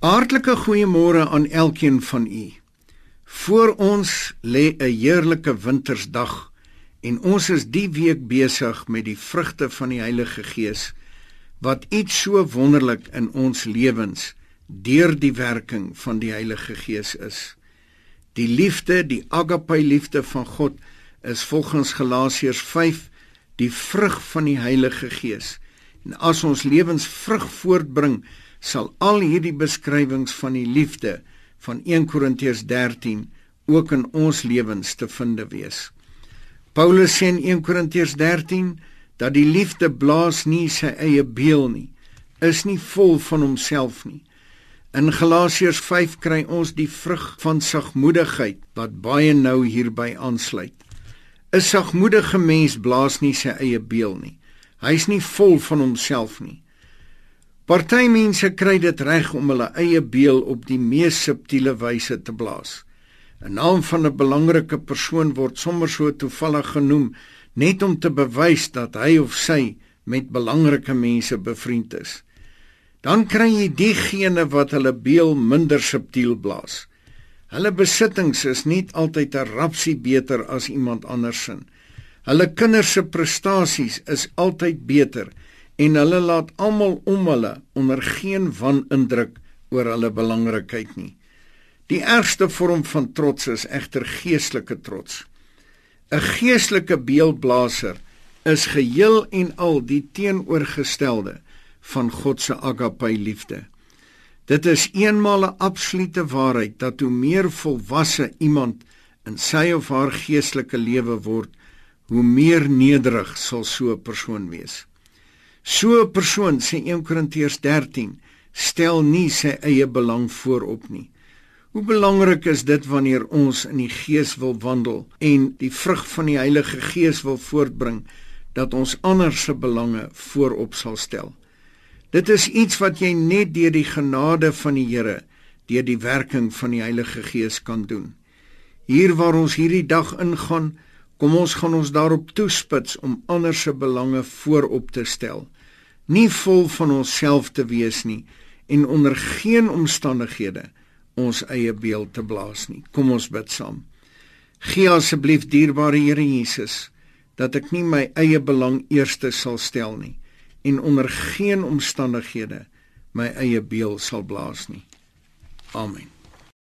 Hartlike goeiemôre aan elkeen van u. Voor ons lê 'n heerlike wintersdag en ons is die week besig met die vrugte van die Heilige Gees wat iets so wonderlik in ons lewens deur die werking van die Heilige Gees is. Die liefde, die agape liefde van God is volgens Galasiërs 5 die vrug van die Heilige Gees. En as ons lewens vrug voortbring, sal al hierdie beskrywings van die liefde van 1 Korintiërs 13 ook in ons lewens te vind wees. Paulus sê in 1 Korintiërs 13 dat die liefde blaas nie sy eie beel nie, is nie vol van homself nie. In Galasiërs 5 kry ons die vrug van sagmoedigheid wat baie nou hierby aansluit. 'n Sagmoedige mens blaas nie sy eie beel nie. Hy's nie vol van homself nie. Party mense kry dit reg om hulle eie beel op die mees subtiele wyse te blaas. 'n Naam van 'n belangrike persoon word sommer so toevallig genoem net om te bewys dat hy of sy met belangrike mense bevriend is. Dan kry jy diegene wat hulle beel minder subtiel blaas. Hulle besittings is nie altyd 'n rapsie beter as iemand anders se. Hulle kinders se prestasies is altyd beter en hulle laat almal om hulle onder geen wanindruk oor hulle belangrikheid nie. Die ergste vorm van trots is egter geestelike trots. 'n Geestelike beeldblaser is geheel en al die teenoorgestelde van God se agape liefde. Dit is eenmal 'n absolute waarheid dat hoe meer volwasse iemand in sy of haar geestelike lewe word, hoe meer nederig sal so 'n persoon wees. So 'n persoon sê 1 Korintiërs 13 stel nie sy eie belang voorop nie. Hoe belangrik is dit wanneer ons in die Gees wil wandel en die vrug van die Heilige Gees wil voortbring dat ons ander se belange voorop sal stel. Dit is iets wat jy net deur die genade van die Here, deur die werking van die Heilige Gees kan doen. Hier waar ons hierdie dag ingaan, kom ons gaan ons daarop toespits om ander se belange voorop te stel nie vol van onsself te wees nie en onder geen omstandighede ons eie beeld te blaas nie. Kom ons bid saam. Gee asseblief dierbare Here Jesus dat ek nie my eie belang eerste sal stel nie en onder geen omstandighede my eie beeld sal blaas nie. Amen.